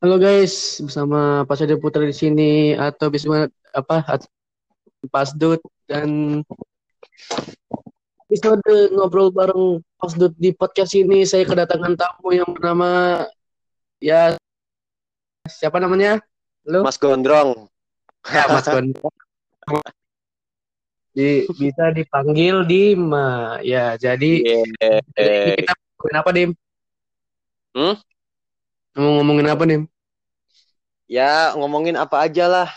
Halo guys, bersama Pak Sade Putra di sini atau bisa apa Pasdut dan episode ngobrol bareng Pasdut di podcast ini saya kedatangan tamu yang bernama ya siapa namanya? Halo? Mas Gondrong. Ya, Mas Gondrong. Di, bisa dipanggil Dima. Ya, jadi, yeah. kita apa, Dim? Hmm? Mau ngomongin apa, Dim? Ya, ngomongin apa aja lah.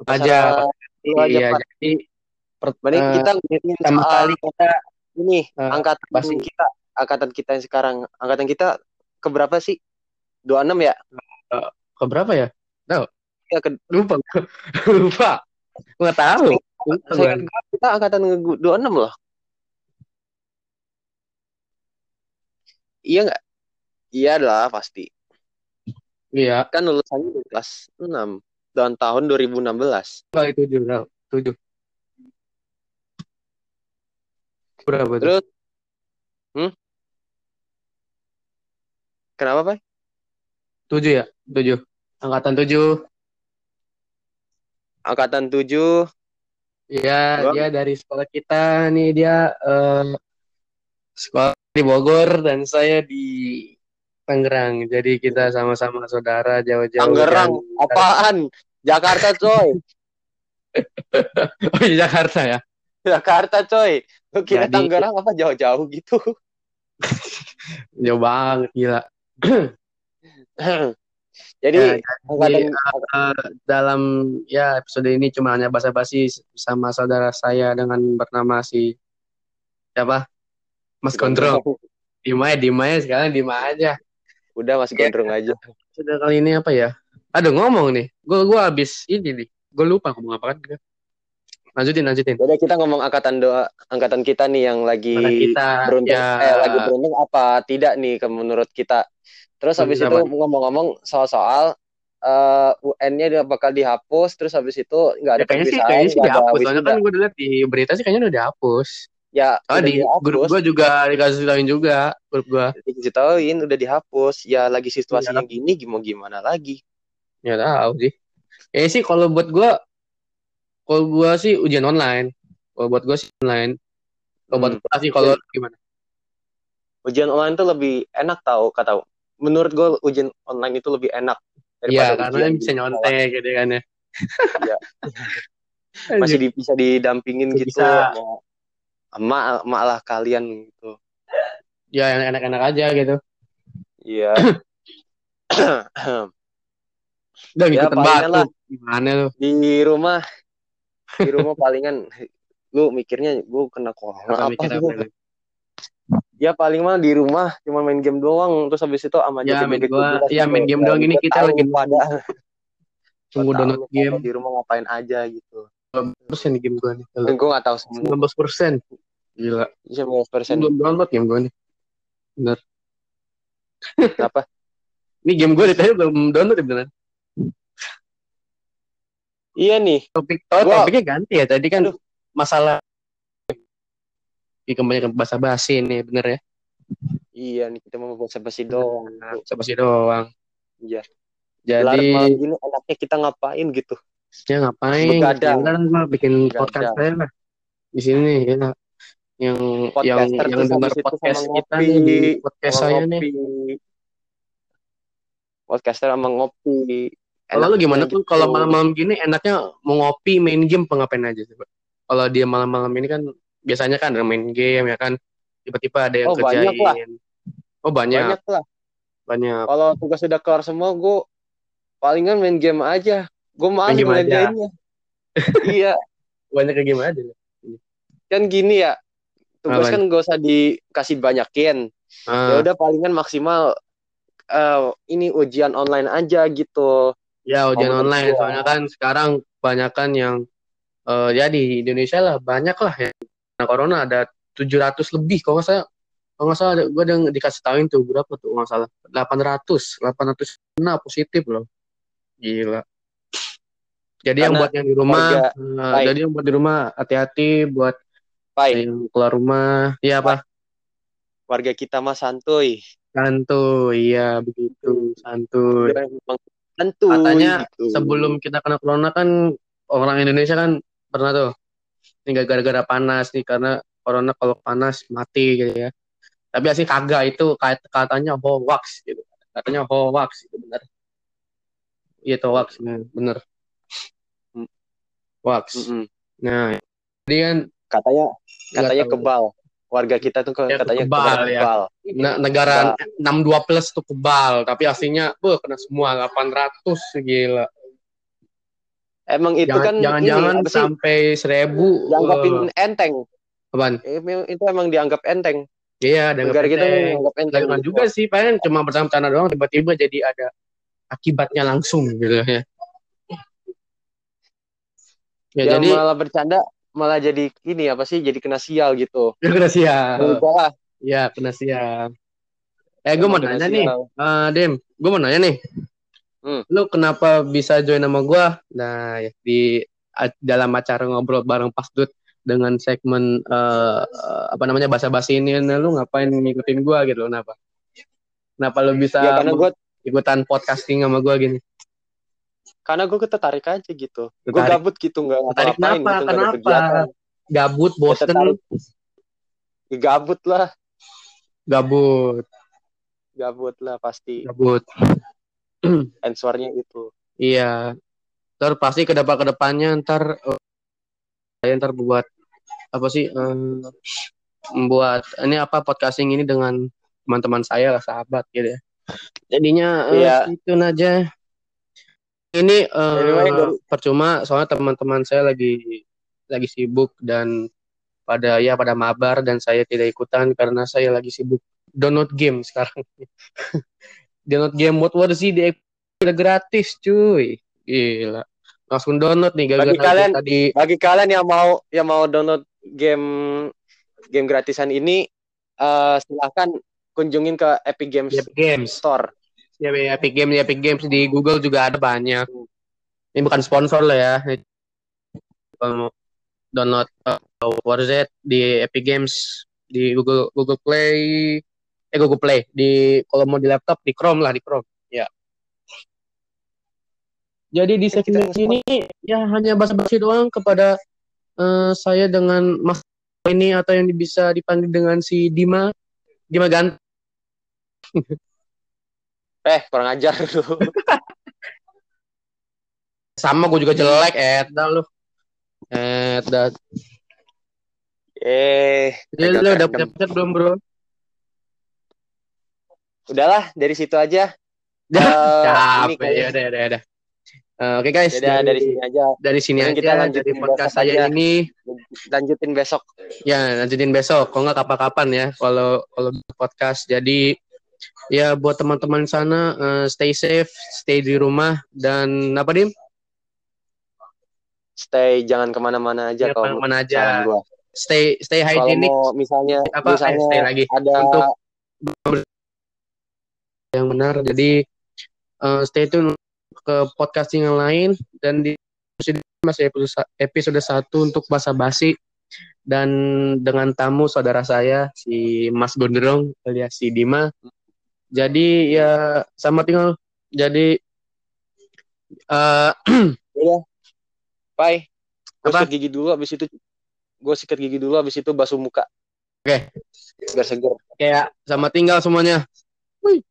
Apa aja. Iya, aja, jadi Mending uh, kita ngomongin sama kali kita ini uh, angkatan pasti. kita, angkatan kita yang sekarang, angkatan kita ke berapa sih? 26 ya? Uh, ke berapa ya? Tahu? Ya, ke... lupa. lupa. Enggak tahu. Lupa, Saya, kita angkatan 26 loh. Iya nggak? Iya lah pasti. Iya. Kan lulusannya di kelas 6 dan tahun 2016. Kali tujuh, tujuh. Berapa tuh? Terus, hmm? Kenapa, Pak? Tujuh ya? Tujuh. Angkatan tujuh. Angkatan tujuh. Iya, dia dari sekolah kita nih dia uh, sekolah di Bogor dan saya di Tangerang. Jadi kita sama-sama saudara jauh-jauh. Tangerang, apaan? Jakarta, coy. oh, iya, Jakarta ya. Jakarta, coy. Lu kira Jadi... Tangerang apa jauh-jauh gitu? jauh banget, gila. jadi, ya, jadi uh, dalam ya episode ini cuma hanya basa-basi sama saudara saya dengan bernama si siapa? Mas Kontrol. Dima ya, Dima ya sekarang Dima aja. Udah masih gondrong aja. Sudah kali ini apa ya? Aduh ngomong nih. Gue gue habis ini nih. Gue lupa ngomong apa kan. Lanjutin, lanjutin. Udah kita ngomong angkatan doa, angkatan kita nih yang lagi kita, beruntung, ya. eh, lagi beruntung apa tidak nih menurut kita. Terus habis itu ngomong-ngomong soal-soal uh, eh, UN-nya bakal dihapus, terus habis itu nggak ada ya, kayaknya sih, kayaknya sih dihapus. Soalnya kan gue lihat di berita sih kayaknya udah dihapus. Ya, oh, di dihapus. grup gua juga dikasih tahuin juga, grup gua. Dikasih tahuin udah dihapus. Ya lagi situasi ya. gini gimana gimana lagi. Ya tahu sih. Eh sih kalau buat gua kalau gua sih ujian online. Kalau buat gua sih online. Kalau hmm. buat gua sih kalau gimana? Ujian online tuh lebih enak tau kata menurut gua ujian online itu lebih enak Iya, karena bisa nyontek gitu kan ya. Iya. Masih di, bisa didampingin bisa. gitu. Bisa emak emak lah kalian gitu. Ya yang enak-enak aja gitu. Iya. Udah gitu ya, palingan lah. Gimana lu? Di rumah di rumah palingan. Lu mikirnya gue kena corona. Apa, apa apa ya paling mah di rumah cuma main game doang. Terus habis itu sama ya, main gua, ya main game doang ini kita lagi pada. Tunggu download game. di rumah ngapain aja gitu persen di game gue nih. Gue gak tau semua. 19 persen. Gila. 19 persen. Belum download game gue nih. Bener. Apa? Ini game gue ditanya belum download ya beneran. Iya nih. Topik, oh, gua... topiknya ganti ya. Tadi kan Aduh. masalah di kebanyakan bahasa basi nih, bener ya? Iya nih kita mau bahasa basi doang. Bahasa basi doang. Iya. Jadi malam gini enaknya kita ngapain gitu? Ya ngapain? Begadang. Mah bikin Begadang. podcast saya lah. Di sini ya. Yang yang yang dengar podcast kita nih di podcast saya ngopi. nih. Podcaster sama ngopi. Kalau lu gimana tuh gitu. kalau malam-malam gini enaknya mau ngopi main game apa ngapain aja sih, Kalau dia malam-malam ini kan biasanya kan ada main game ya kan tiba-tiba ada yang oh, kerjain. Banyak lah. Oh banyak. Banyak lah. Banyak. Kalau tugas sudah kelar semua, gue palingan main game aja. Gue malas ngerjainnya. iya. Banyak ke game aja. Kan gini ya, tugas kan gak usah dikasih banyakin. Ah. Ya udah palingan maksimal uh, ini ujian online aja gitu. Ya ujian oh, online, soalnya kan sekarang kan yang uh, ya di Indonesia lah banyak lah ya. Nah, corona ada 700 lebih kalau nggak salah kalau nggak salah gue udah dikasih tahuin tuh berapa tuh nggak salah 800 800 nah positif loh gila jadi yang buat yang di rumah, uh, jadi yang buat di rumah hati-hati buat Pai. yang keluar rumah. Iya apa? Warga kita mah santuy. santuy iya begitu santuy santuy katanya gitu. sebelum kita kena corona kan orang Indonesia kan pernah tuh ini gara-gara panas nih karena corona kalau panas mati gitu ya tapi asli kagak itu katanya hoax gitu katanya hoax itu benar iya hoax bener hoax mm -hmm. nah jadi kan katanya katanya kebal. Warga kita tuh ya, katanya kebal, ya. kebal. Nah, negara enam dua plus tuh kebal tapi aslinya tuh kena semua 800 gila. Emang itu jangan, kan jangan-jangan sampai seribu dianggapin uh, enteng. Apaan? itu emang dianggap enteng. Iya negara kita dianggap enteng gitu. juga sih pengen cuma bercanda doang tiba-tiba jadi ada akibatnya langsung gitu ya ya, jadi malah bercanda malah jadi ini apa sih jadi kena sial gitu. Ya, kena sial. Ya kena sial. Eh gue mau nanya nih. uh, Dem gue mau nanya nih. Hmm. lu kenapa bisa join sama gue nah di dalam acara ngobrol bareng Pas Dut dengan segmen uh, apa namanya bahasa basi ini nah, lu ngapain ngikutin gue gitu? Kenapa? Kenapa lu bisa ya, karena gua... ikutan podcasting sama gue gini karena gue tertarik aja gitu. Gue gabut gitu nggak ngapa kenapa gitu, kenapa? gabut bosen. ya, gabut lah. Gabut. Gabut lah pasti. Gabut. Answernya itu iya. Ntar pasti ke depan ke depannya ntar uh, saya ntar buat apa sih um, membuat ini apa podcasting ini dengan teman-teman saya lah sahabat gitu ya. Jadinya iya. uh, itu aja ini uh, percuma soalnya teman-teman saya lagi lagi sibuk dan pada ya pada mabar dan saya tidak ikutan karena saya lagi sibuk download game sekarang. download game buat what sih di udah gratis cuy. Gila. Langsung download nih bagi kalian tadi bagi kalian yang mau yang mau download game game gratisan ini uh, silahkan kunjungin ke Epic Games, Epic Games. Store ya Epic Games Epic Games di Google juga ada banyak. Ini bukan sponsor lah ya. Kalau download uh, Warzone di Epic Games di Google Google Play. Eh Google Play di kalau mau di laptop di Chrome lah di Chrome. Ya. Jadi di segmen ini ya hanya basa-basi doang kepada uh, saya dengan Mas ini atau yang bisa dipanggil dengan si Dima. Dima Gant Eh, kurang ajar lu. Sama gue juga jelek, Eda lu. Eda. Eh, Jadi lu udah punya belum, Bro? Udahlah, dari situ aja. uh, capek, ya udah, udah, udah. Uh, Oke okay, guys, dari, dari sini aja. Dari sini aja kita lanjutin dari podcast saya aja. ini. Lanjutin besok. Ya, lanjutin besok. Kok nggak kapan-kapan ya kalau kalau podcast. Jadi ya buat teman-teman sana uh, stay safe, stay di rumah dan apa dim? Stay jangan ke mana-mana aja ya, kalau ke mana aja. Gua. Stay stay hygienic. Kalau misalnya apa misalnya eh, stay lagi ada untuk yang benar. Jadi uh, stay tune ke podcasting yang lain dan di masih episode episode satu untuk basa basi dan dengan tamu saudara saya si Mas Gondrong alias si Dima jadi ya sama tinggal. Jadi uh, udah bye. Gue sikat gigi dulu abis itu gue sikat gigi dulu abis itu basuh muka. Oke. Okay. biar seger kayak sama tinggal semuanya. Wih.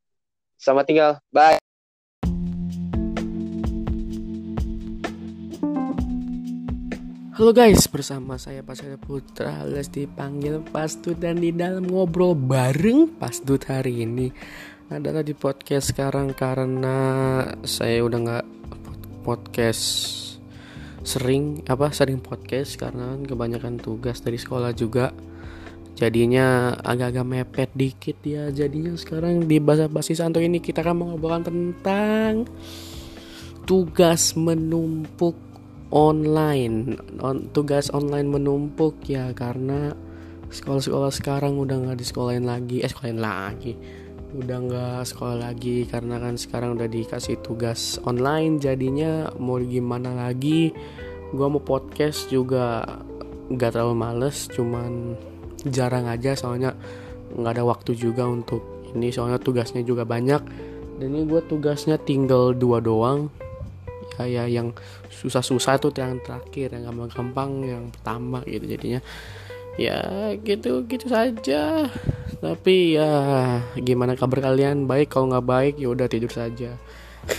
sama tinggal. Bye Halo guys, bersama saya Pascal Putra. Alias dipanggil Pastut dan di dalam ngobrol bareng Pastut hari ini. Adalah di podcast sekarang karena saya udah nggak podcast sering apa sering podcast karena kebanyakan tugas dari sekolah juga. Jadinya agak-agak mepet dikit ya jadinya sekarang di bahasa basi santo ini kita akan mengobrolkan tentang tugas menumpuk online. On, tugas online menumpuk ya karena sekolah-sekolah sekarang udah nggak di sekolahin lagi. Eh sekolahin lagi. Udah nggak sekolah lagi karena kan sekarang udah dikasih tugas online. Jadinya mau gimana lagi? Gua mau podcast juga nggak terlalu males cuman jarang aja. Soalnya nggak ada waktu juga untuk ini. Soalnya tugasnya juga banyak. Dan ini gue tugasnya tinggal dua doang ya ya yang susah-susah tuh yang terakhir yang gampang-gampang yang pertama gitu jadinya. Ya gitu gitu saja. Tapi ya gimana kabar kalian? Baik kalau nggak baik ya udah tidur saja.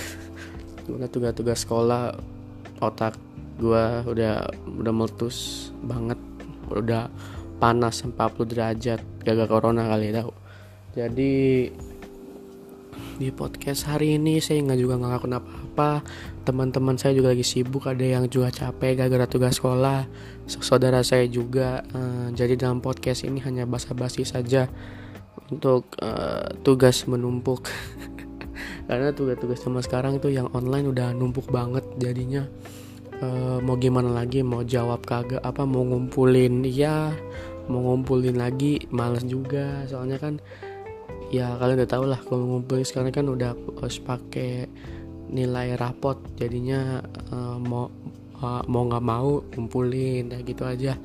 Gimana tugas-tugas sekolah? Otak gue udah udah meletus banget. Udah panas 40 derajat gagal corona kali ya tau jadi di podcast hari ini saya nggak juga nggak ngelakuin apa-apa teman-teman saya juga lagi sibuk ada yang juga capek gara-gara tugas sekolah saudara saya juga uh, jadi dalam podcast ini hanya basa-basi saja untuk uh, tugas menumpuk. Karena tugas-tugas sama sekarang itu yang online udah numpuk banget jadinya. Uh, mau gimana lagi mau jawab kagak apa mau ngumpulin ya mau ngumpulin lagi males juga. Soalnya kan ya kalian udah tau lah kalau ngumpulin sekarang kan udah harus pakai nilai rapot jadinya uh, mau uh, mau nggak mau ngumpulin ya gitu aja.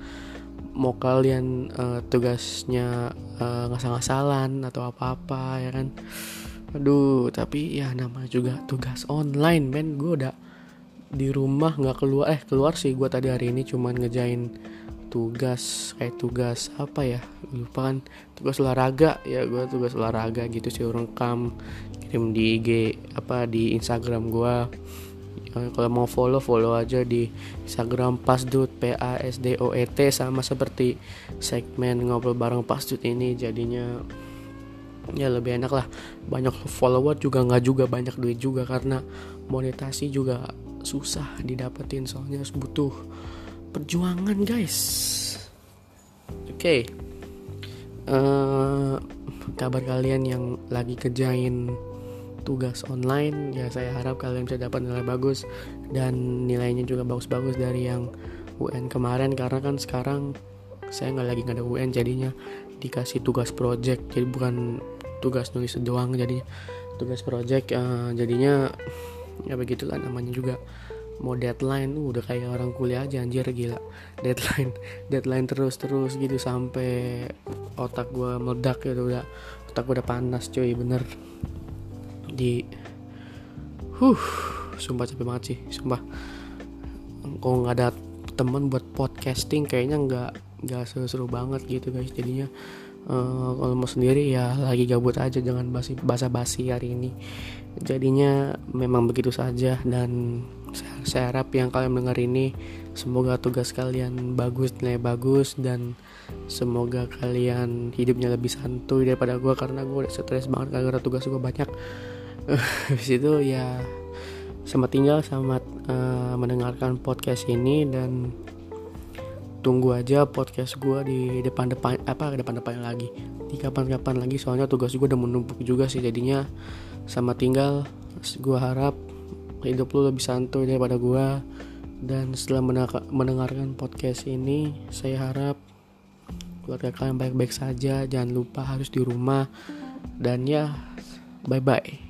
Mau kalian uh, tugasnya uh, ngasal-ngasalan atau apa-apa ya kan? Aduh tapi ya nama juga tugas online men. Gue udah di rumah nggak keluar eh keluar sih gue tadi hari ini cuman ngejain tugas kayak tugas apa ya lupa kan tugas olahraga ya gue tugas olahraga gitu sih rekam kirim di IG apa di Instagram gue ya, kalau mau follow follow aja di Instagram pasdut p a s d o e t sama seperti segmen ngobrol bareng pasdut ini jadinya ya lebih enak lah. Banyak follower juga nggak juga banyak duit juga karena monetasi juga susah didapetin soalnya harus butuh perjuangan guys oke okay. uh, eh, kabar kalian yang lagi kerjain tugas online ya saya harap kalian bisa dapat nilai bagus dan nilainya juga bagus-bagus dari yang UN kemarin karena kan sekarang saya nggak lagi nggak ada UN jadinya dikasih tugas project jadi bukan tugas nulis doang jadi tugas project uh, jadinya ya begitulah namanya juga mau deadline uh, udah kayak orang kuliah aja anjir gila. Deadline deadline terus terus gitu sampai otak gue meledak gitu udah otak gue udah panas cuy bener. Di huh sumpah capek banget sih sumpah. Kalau nggak ada temen buat podcasting kayaknya nggak nggak seru-seru banget gitu guys jadinya uh, kalau mau sendiri ya lagi gabut aja jangan basi basa basi hari ini. Jadinya memang begitu saja dan saya, saya harap yang kalian mendengar ini semoga tugas kalian bagus nilai bagus dan semoga kalian hidupnya lebih santuy daripada gue karena gue udah stres banget gara-gara tugas gue banyak. Habis itu ya selamat tinggal selamat uh, mendengarkan podcast ini dan tunggu aja podcast gue di depan depan apa depan depan lagi. Di kapan kapan lagi soalnya tugas gue udah menumpuk juga sih jadinya. Sama tinggal gue harap hidup lu lebih santuy daripada gue dan setelah mendengarkan podcast ini saya harap keluarga kalian baik-baik saja. Jangan lupa harus di rumah. Dan ya bye bye